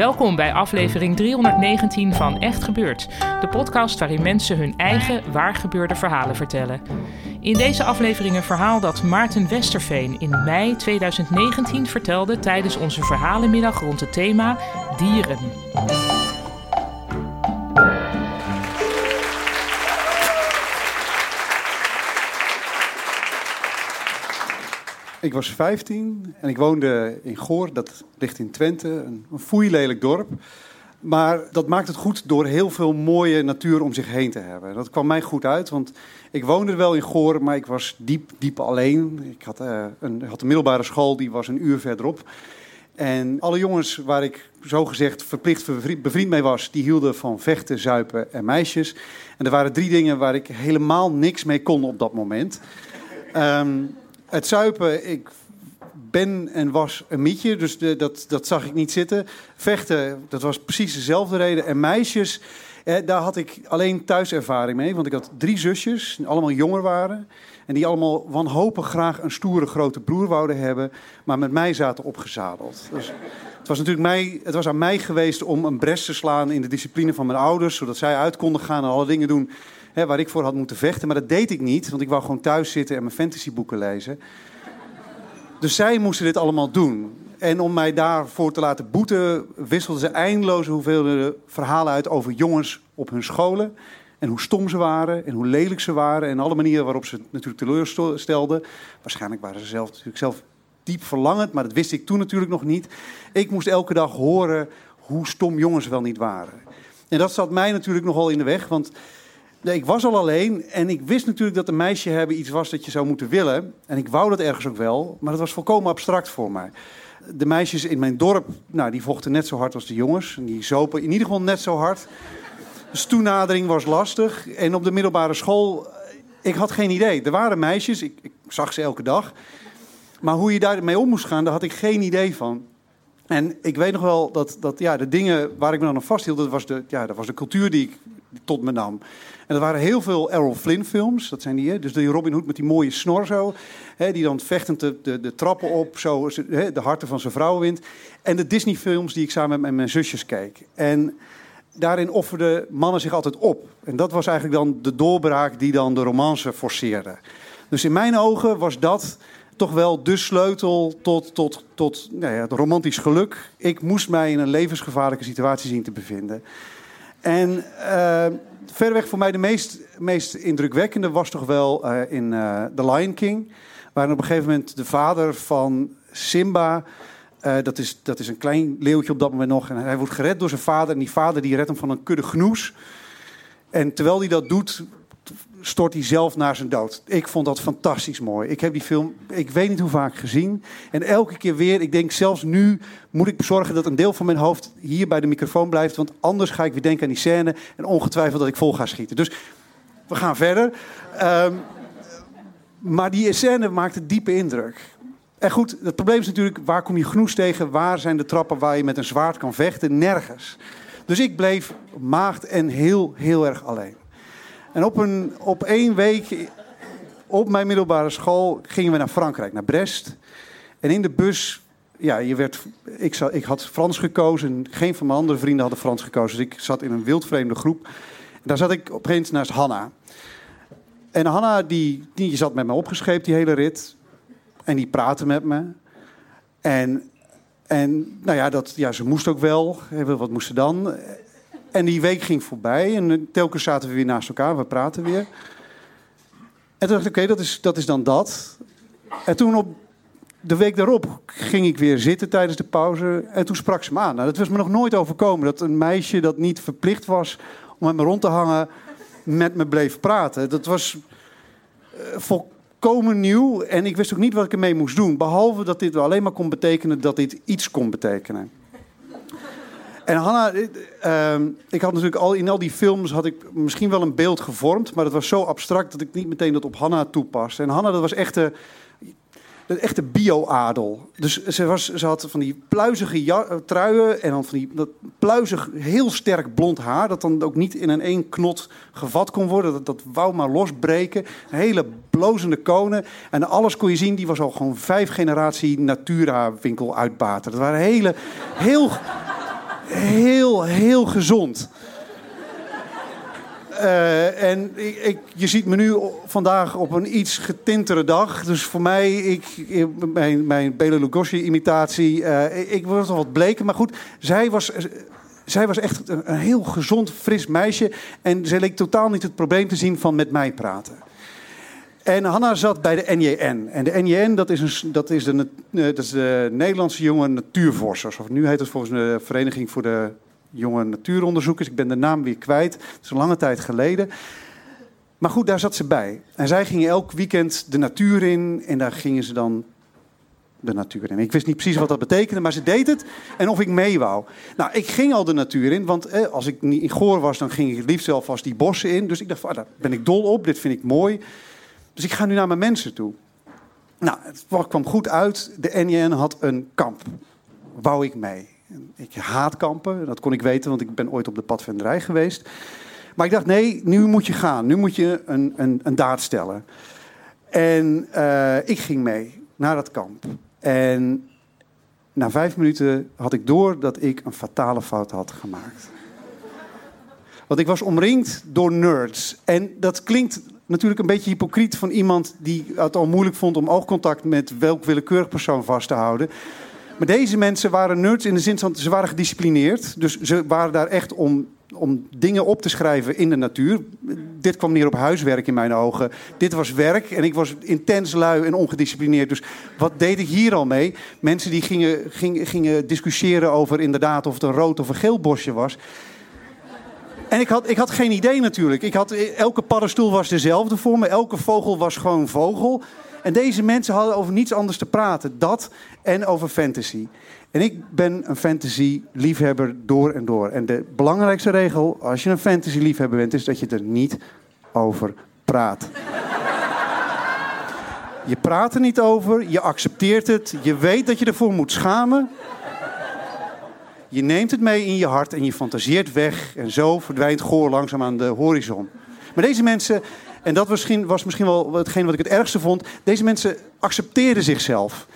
Welkom bij aflevering 319 van Echt Gebeurd, de podcast waarin mensen hun eigen waargebeurde verhalen vertellen. In deze aflevering een verhaal dat Maarten Westerveen in mei 2019 vertelde tijdens onze verhalenmiddag rond het thema dieren. Ik was 15 en ik woonde in Goor, dat ligt in Twente, een, een foeilelijk dorp. Maar dat maakt het goed door heel veel mooie natuur om zich heen te hebben. Dat kwam mij goed uit, want ik woonde wel in Goor, maar ik was diep, diep alleen. Ik had, eh, een, had een middelbare school, die was een uur verderop. En alle jongens waar ik zogezegd verplicht bevriend, mee was, die hielden van vechten, zuipen en meisjes. En er waren drie dingen waar ik helemaal niks mee kon op dat moment. Ehm, het zuipen, ik ben en was een mietje, dus de, dat, dat zag ik niet zitten. Vechten, dat was precies dezelfde reden. En meisjes, eh, daar had ik alleen thuiservaring mee. Want ik had drie zusjes, die allemaal jonger waren. En die allemaal wanhopig graag een stoere grote broer wouden hebben. Maar met mij zaten opgezadeld. Dus het was natuurlijk mij, het was aan mij geweest om een bres te slaan in de discipline van mijn ouders. Zodat zij uit konden gaan en alle dingen doen hè, waar ik voor had moeten vechten. Maar dat deed ik niet, want ik wou gewoon thuis zitten en mijn fantasyboeken lezen. Dus zij moesten dit allemaal doen. En om mij daarvoor te laten boeten, wisselden ze eindeloze hoeveelheden verhalen uit over jongens op hun scholen. En hoe stom ze waren en hoe lelijk ze waren. En alle manieren waarop ze natuurlijk teleurstelden. Waarschijnlijk waren ze zelf natuurlijk zelf diep verlangend, maar dat wist ik toen natuurlijk nog niet. Ik moest elke dag horen hoe stom jongens wel niet waren. En dat zat mij natuurlijk nogal in de weg, want Nee, ik was al alleen en ik wist natuurlijk dat een meisje hebben iets was dat je zou moeten willen. En ik wou dat ergens ook wel, maar dat was volkomen abstract voor mij. De meisjes in mijn dorp, nou, die vochten net zo hard als de jongens. En die zopen in ieder geval net zo hard. Dus toenadering was lastig. En op de middelbare school, ik had geen idee. Er waren meisjes, ik, ik zag ze elke dag. Maar hoe je daarmee om moest gaan, daar had ik geen idee van. En ik weet nog wel dat, dat ja, de dingen waar ik me dan aan vasthield, dat was de, ja, dat was de cultuur die ik tot me nam. En er waren heel veel Errol Flynn films, dat zijn die, hè? dus die Robin Hood met die mooie snor zo, hè? die dan vechtend de, de, de trappen op, zo hè? de harten van zijn vrouw wint. En de Disney films die ik samen met mijn zusjes keek. En daarin offerden mannen zich altijd op. En dat was eigenlijk dan de doorbraak die dan de romance forceerde. Dus in mijn ogen was dat toch wel de sleutel tot, tot, tot nou ja, het romantisch geluk. Ik moest mij in een levensgevaarlijke situatie zien te bevinden. En uh, voor mij de meest, meest indrukwekkende was toch wel uh, in uh, The Lion King. Waar op een gegeven moment de vader van Simba... dat, is, dat is een klein leeuwtje op dat moment nog. En hij wordt gered door zijn vader. En die vader die redt hem van een kudde gnoes. En terwijl hij dat doet, stort hij zelf naar zijn dood. Ik vond dat fantastisch mooi. Ik heb die film, ik weet niet hoe vaak gezien. En elke keer weer, ik denk zelfs nu moet ik zorgen dat een deel van mijn hoofd hier bij de microfoon blijft. Want anders ga ik weer denken aan die scène. En ongetwijfeld dat ik vol ga schieten. Dus we gaan verder. Um, maar die scène maakte diepe indruk. En goed, het probleem is natuurlijk, waar kom je genoes tegen? Waar zijn de trappen waar je met een zwaard kan vechten? Nergens. Dus ik bleef maagd en heel, heel erg alleen. En op, een, op één week op mijn middelbare school gingen we naar Frankrijk, naar Brest. En in de bus, ja, je werd, ik, ik had Frans gekozen. Geen van mijn andere vrienden hadden Frans gekozen. Dus ik zat in een wildvreemde groep. En daar zat ik opeens naast Hanna. En Hanna, die, die zat met me opgescheept die hele rit. En die praatte met me. En, en nou ja, dat, ja, ze moest ook wel. Wat moest ze dan? En die week ging voorbij en eh, telkens zaten we weer naast elkaar, we praten weer. En toen dacht ik, oké, dat, is, dat is dan dat. En toen op de week daarop ging ik weer zitten tijdens de pauze. En toen sprak ze me aan. Nou, dat was me nog nooit overkomen. Dat een meisje dat niet verplicht was om met me rond te hangen, met me bleef praten. Dat was uh, volkomen nieuw. En ik wist ook niet wat ik ermee moest doen. Behalve dat dit alleen maar kon betekenen dat dit iets kon betekenen. En Hanna, uh, ik had natuurlijk al in al die films had ik misschien wel een beeld gevormd, maar dat was zo abstract dat ik niet meteen dat op Hanna toepaste. En Hanna, dat was echt de, echte bio-adel. Dus ze, was, ze had van die pluizige ja, truien en dan van die dat pluizig, heel sterk blond haar, dat dan ook niet in een één knot gevat kon worden. Dat, dat wou maar losbreken. Hele blozende konen. En alles kon je zien, die was al gewoon vijf generatie Natura winkel uitbater. Dat waren hele, heel heel, heel gezond. Uh, en ik, je ziet me nu vandaag op een iets getintere dag. Dus voor mij, ik, mijn, mijn Bela Lugosi-imitatie, uh, ik word al wat bleker. Maar goed, zij was, zij was echt een, een heel gezond, fris meisje. En ze leek totaal niet het probleem te zien van met mij praten. En Hanna zat bij de NJN. En de NJN, dat is, een, dat is, de, eh, dat is de Nederlandse Jonge Natuurvorsers. Of nu heet het volgens de Vereniging voor de Jonge Natuuronderzoekers. Ik ben de naam weer kwijt. Het is een lange tijd geleden. Maar goed, daar zat ze bij. En zij gingen elk weekend de natuur in. En daar gingen ze dan de natuur in. Ik wist niet precies wat dat betekende, maar ze deed het. En of ik mee wou. Nou, ik ging al de natuur in. Want eh, als ik niet in Goor was, dan ging ik het liefst zelf vast die bossen in. Dus ik dacht, van, ah, daar ben ik dol op. Dit vind ik mooi. Dus ik ga nu naar mijn mensen toe. Nou, het kwam goed uit. De NJN had een kamp. Wou ik mee. Ik haat kampen, dat kon ik weten, want ik ben ooit op de padvinderij geweest. Maar ik dacht, nee, nu moet je gaan. Nu moet je een, een, een daad stellen. En uh, ik ging mee naar dat kamp. En na vijf minuten had ik door dat ik een fatale fout had gemaakt. Want ik was omringd door nerds. En dat klinkt natuurlijk een beetje hypocriet van iemand die het al moeilijk vond om oogcontact met welk willekeurig persoon vast te houden. Maar deze mensen waren nerds in de zin van ze waren gedisciplineerd. Dus ze waren daar echt om, om dingen op te schrijven in de natuur. Dit kwam neer op huiswerk in mijn ogen. Dit was werk en ik was intens lui en ongedisciplineerd. Dus wat deed ik hier al mee? Mensen die gingen, gingen, gingen discussiëren over inderdaad of het een rood of een geel bosje was. En ik had, ik had geen idee natuurlijk. Ik had, elke paddenstoel was dezelfde voor me. Elke vogel was gewoon vogel. En deze mensen hadden over niets anders te praten. Dat en over fantasy. En ik ben een fantasy-liefhebber door en door. En de belangrijkste regel als je een fantasy-liefhebber bent... is dat je er niet over praat. Je praat er niet over, je accepteert het, je weet dat je ervoor moet schamen. Je neemt het mee in je hart en je fantaseert weg. En zo verdwijnt Goor langzaam aan de horizon. Maar deze mensen, en dat misschien, was misschien wel hetgeen wat ik het ergste vond. Deze mensen accepteerden zichzelf.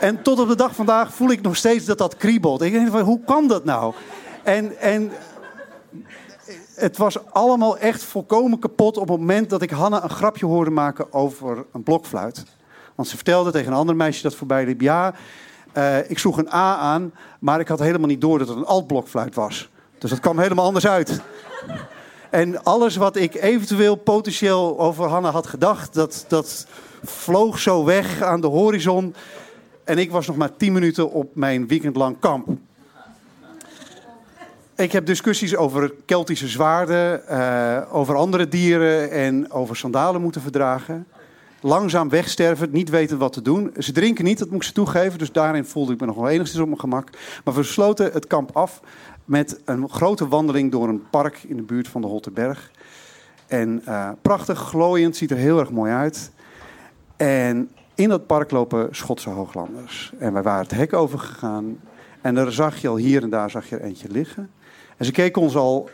en tot op de dag vandaag voel ik nog steeds dat dat kriebelt. Ik denk van, hoe kan dat nou? En, en het was allemaal echt volkomen kapot op het moment dat ik Hanna een grapje hoorde maken over een blokfluit. Want ze vertelde tegen een ander meisje dat voorbij liep: Ja, uh, ik sloeg een A aan, maar ik had helemaal niet door dat het een altblokfluit was. Dus dat kwam helemaal anders uit. En alles wat ik eventueel potentieel over Hanna had gedacht, dat, dat vloog zo weg aan de horizon. En ik was nog maar tien minuten op mijn weekendlang kamp. Ik heb discussies over Keltische zwaarden, uh, over andere dieren en over sandalen moeten verdragen langzaam wegsterven, niet weten wat te doen. Ze drinken niet, dat moet ik ze toegeven, dus daarin voelde ik me nog wel enigszins op mijn gemak. Maar we sloten het kamp af met een grote wandeling door een park in de buurt van de Holterberg. En uh, prachtig, glooiend, ziet er heel erg mooi uit. En in dat park lopen Schotse hooglanders. En wij waren het hek overgegaan. En daar zag je al hier en daar zag je er eentje liggen. En ze keken ons al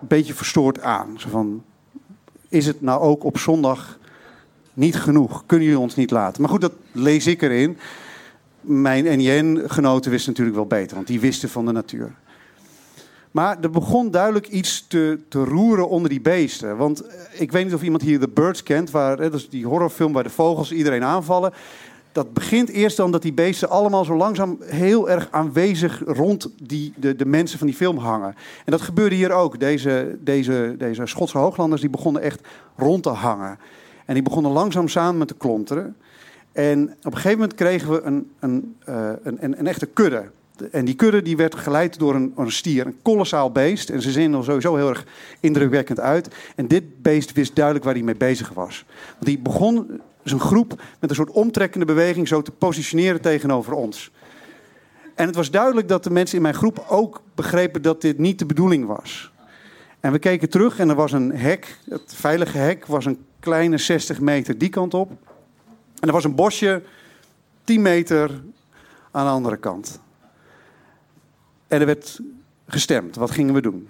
een beetje verstoord aan. Zo van, is het nou ook op zondag niet genoeg. Kunnen jullie ons niet laten? Maar goed, dat lees ik erin. Mijn NJN-genoten wisten natuurlijk wel beter, want die wisten van de natuur. Maar er begon duidelijk iets te, te roeren onder die beesten. Want eh, ik weet niet of iemand hier The Birds kent, waar, dat is die horrorfilm waar de vogels iedereen aanvallen. dat begint eerst dan dat die beesten allemaal zo langzaam heel erg aanwezig rond die, de, de mensen van die film hangen. En dat gebeurde hier ook. Deze, deze, deze Schotse hooglanders die begonnen echt rond te hangen. En die begonnen langzaam samen met te klonteren. En op een gegeven moment kregen we een, een, uh, een, een, een echte kudde. En die kudde die werd geleid door een, een stier, een kolossaal beest. En ze zien er sowieso heel erg indrukwekkend uit. En dit beest wist duidelijk waar hij mee bezig was. Want die begon zijn groep met een soort omtrekkende beweging zo te positioneren tegenover ons. En het was duidelijk dat de mensen in mijn groep ook begrepen dat dit niet de bedoeling was. En we keken terug en er was een hek. Het veilige hek was een kleine 60 meter die kant op. En er was een bosje 10 meter aan de andere kant. En er werd gestemd. Wat gingen we doen?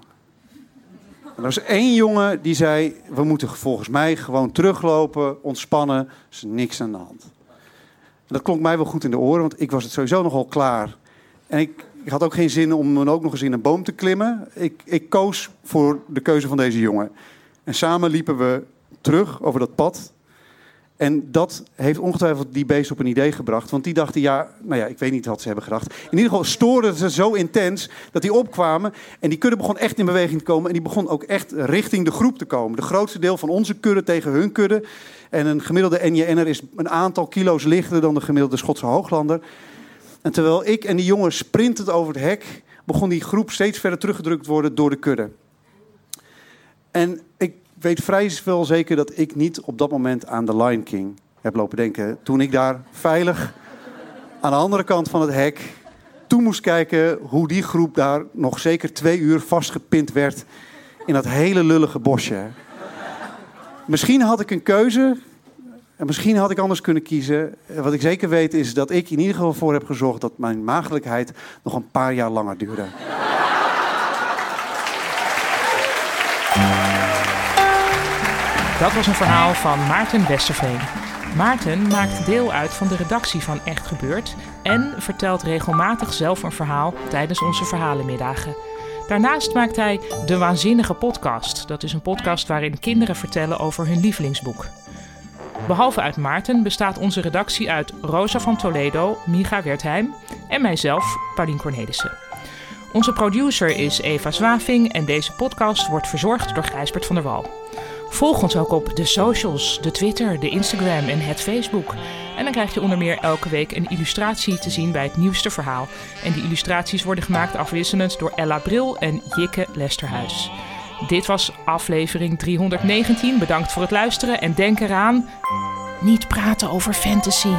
er was één jongen die zei: We moeten volgens mij gewoon teruglopen, ontspannen. Er is niks aan de hand. En dat klonk mij wel goed in de oren, want ik was het sowieso nogal klaar. En ik, had ook geen zin om ook nog eens in een boom te klimmen. Ik, ik koos voor de keuze van deze jongen. En samen liepen we terug over dat pad en dat heeft ongetwijfeld die beest op een idee gebracht. Want die dachten, ja, nou ja, ik weet niet wat ze hebben gedacht. In ieder geval stoorden ze zo intens dat die opkwamen. En die kudde begon echt in beweging te komen. En die begon ook echt richting de groep te komen. De grootste deel van onze kudde tegen hun kudde. En een gemiddelde NJN'er is een aantal kilo's lichter dan de gemiddelde Schotse hooglander. En terwijl ik en die jongen sprintend over het hek... begon die groep steeds verder teruggedrukt worden door de kudde. En ik weet vrij wel zeker dat ik niet op dat moment aan The Lion King heb lopen denken. Toen ik daar veilig aan de andere kant van het hek toe moest kijken hoe die groep daar nog zeker twee uur vastgepind werd in dat hele lullige bosje. Misschien had ik een keuze en misschien had ik anders kunnen kiezen. Wat ik zeker weet is dat ik in ieder geval voor heb gezorgd dat mijn maagdelijkheid nog een paar jaar langer duurde. Dat was een verhaal van Maarten Westerveen. Maarten maakt deel uit van de redactie van Echt Gebeurd en vertelt regelmatig zelf een verhaal tijdens onze verhalenmiddagen. Daarnaast maakt hij De Waanzinnige Podcast. Dat is een podcast waarin kinderen vertellen over hun lievelingsboek. Behalve uit Maarten bestaat onze redactie uit Rosa van Toledo, Miga Wertheim en mijzelf, Paulien Cornelissen. Onze producer is Eva Zwaving en deze podcast wordt verzorgd door Gijsbert van der Wal. Volg ons ook op de socials, de Twitter, de Instagram en het Facebook. En dan krijg je onder meer elke week een illustratie te zien bij het nieuwste verhaal. En die illustraties worden gemaakt afwisselend door Ella Bril en Jikke Lesterhuis. Dit was aflevering 319. Bedankt voor het luisteren en denk eraan: niet praten over fantasy.